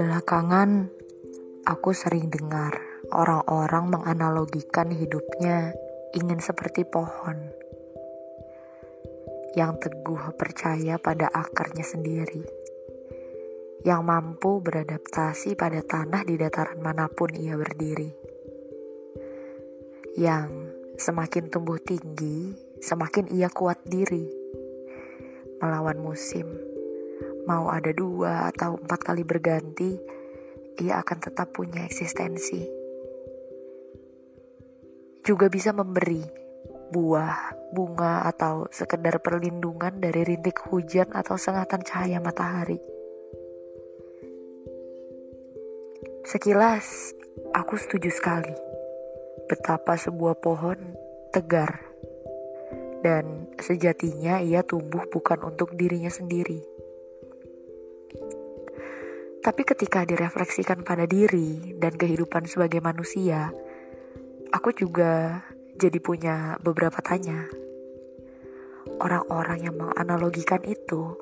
Belakangan, aku sering dengar orang-orang menganalogikan hidupnya ingin seperti pohon yang teguh percaya pada akarnya sendiri, yang mampu beradaptasi pada tanah di dataran mana pun ia berdiri, yang semakin tumbuh tinggi, semakin ia kuat diri melawan musim mau ada dua atau empat kali berganti, ia akan tetap punya eksistensi. Juga bisa memberi buah, bunga, atau sekedar perlindungan dari rintik hujan atau sengatan cahaya matahari. Sekilas, aku setuju sekali betapa sebuah pohon tegar dan sejatinya ia tumbuh bukan untuk dirinya sendiri tapi ketika direfleksikan pada diri dan kehidupan sebagai manusia, aku juga jadi punya beberapa tanya. Orang-orang yang menganalogikan itu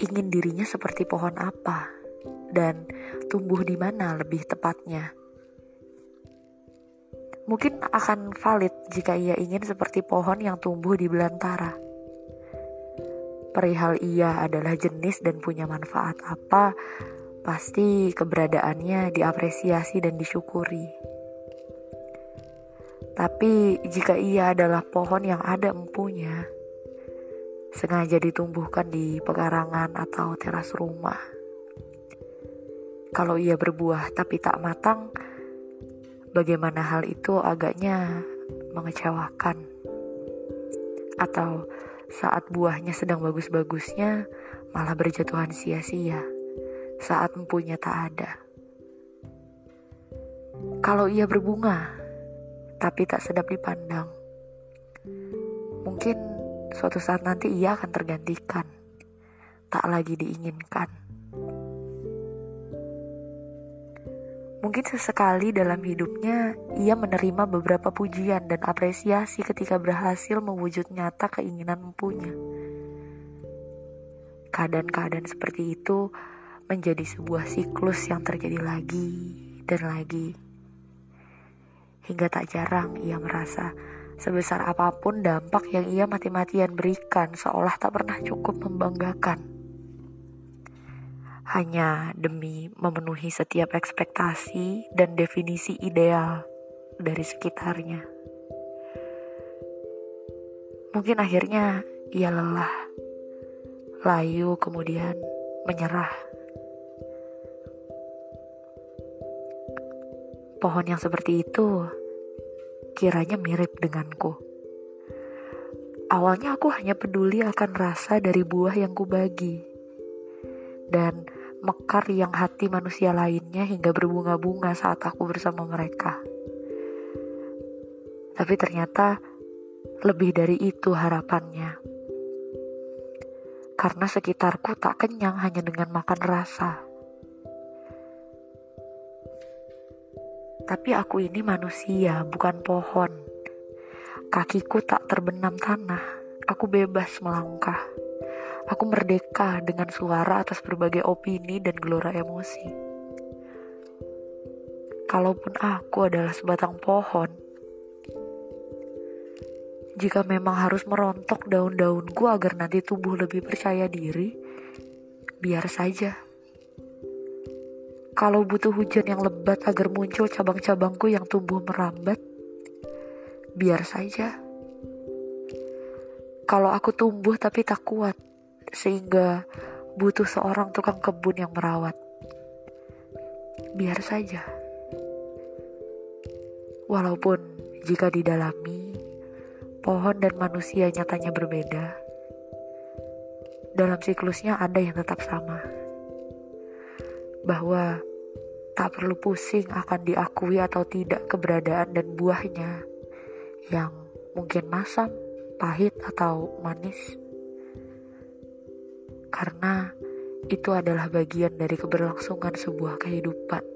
ingin dirinya seperti pohon apa dan tumbuh di mana lebih tepatnya. Mungkin akan valid jika ia ingin seperti pohon yang tumbuh di belantara. Perihal ia adalah jenis dan punya manfaat apa, pasti keberadaannya diapresiasi dan disyukuri. Tapi jika ia adalah pohon yang ada empunya, sengaja ditumbuhkan di pekarangan atau teras rumah. Kalau ia berbuah tapi tak matang, bagaimana hal itu agaknya mengecewakan. Atau saat buahnya sedang bagus-bagusnya, malah berjatuhan sia-sia saat empunya tak ada. Kalau ia berbunga, tapi tak sedap dipandang, mungkin suatu saat nanti ia akan tergantikan, tak lagi diinginkan. Mungkin sesekali dalam hidupnya ia menerima beberapa pujian dan apresiasi ketika berhasil mewujud nyata keinginan empunya. Keadaan-keadaan seperti itu menjadi sebuah siklus yang terjadi lagi dan lagi. Hingga tak jarang ia merasa sebesar apa pun dampak yang ia mati-matian berikan seolah tak pernah cukup membanggakan. Hanya demi memenuhi setiap ekspektasi dan definisi ideal dari sekitarnya. Mungkin akhirnya ia lelah, layu kemudian menyerah. Pohon yang seperti itu kiranya mirip denganku. Awalnya aku hanya peduli akan rasa dari buah yang kubagi dan mekar yang hati manusia lainnya hingga berbunga-bunga saat aku bersama mereka. Tapi ternyata lebih dari itu harapannya. Karena sekitarku tak kenyang hanya dengan makan rasa. Tapi aku ini manusia, bukan pohon. Kakiku tak terbenam tanah. Aku bebas melangkah. Aku merdeka dengan suara atas berbagai opini dan gelora emosi. Kalaupun aku adalah sebatang pohon, jika memang harus merontok daun-daunku agar nanti tumbuh lebih percaya diri, biar saja. Kalau butuh hujan yang lebat agar muncul cabang-cabangku yang tumbuh merambat, biar saja. Kalau aku tumbuh tapi tak kuat, sehingga butuh seorang tukang kebun yang merawat, biar saja. Walaupun jika didalami, pohon dan manusia nyatanya berbeda, dalam siklusnya ada yang tetap sama bahwa tak perlu pusing akan diakui atau tidak keberadaan dan buahnya yang mungkin masam, pahit, atau manis. Karena itu adalah bagian dari keberlangsungan sebuah kehidupan.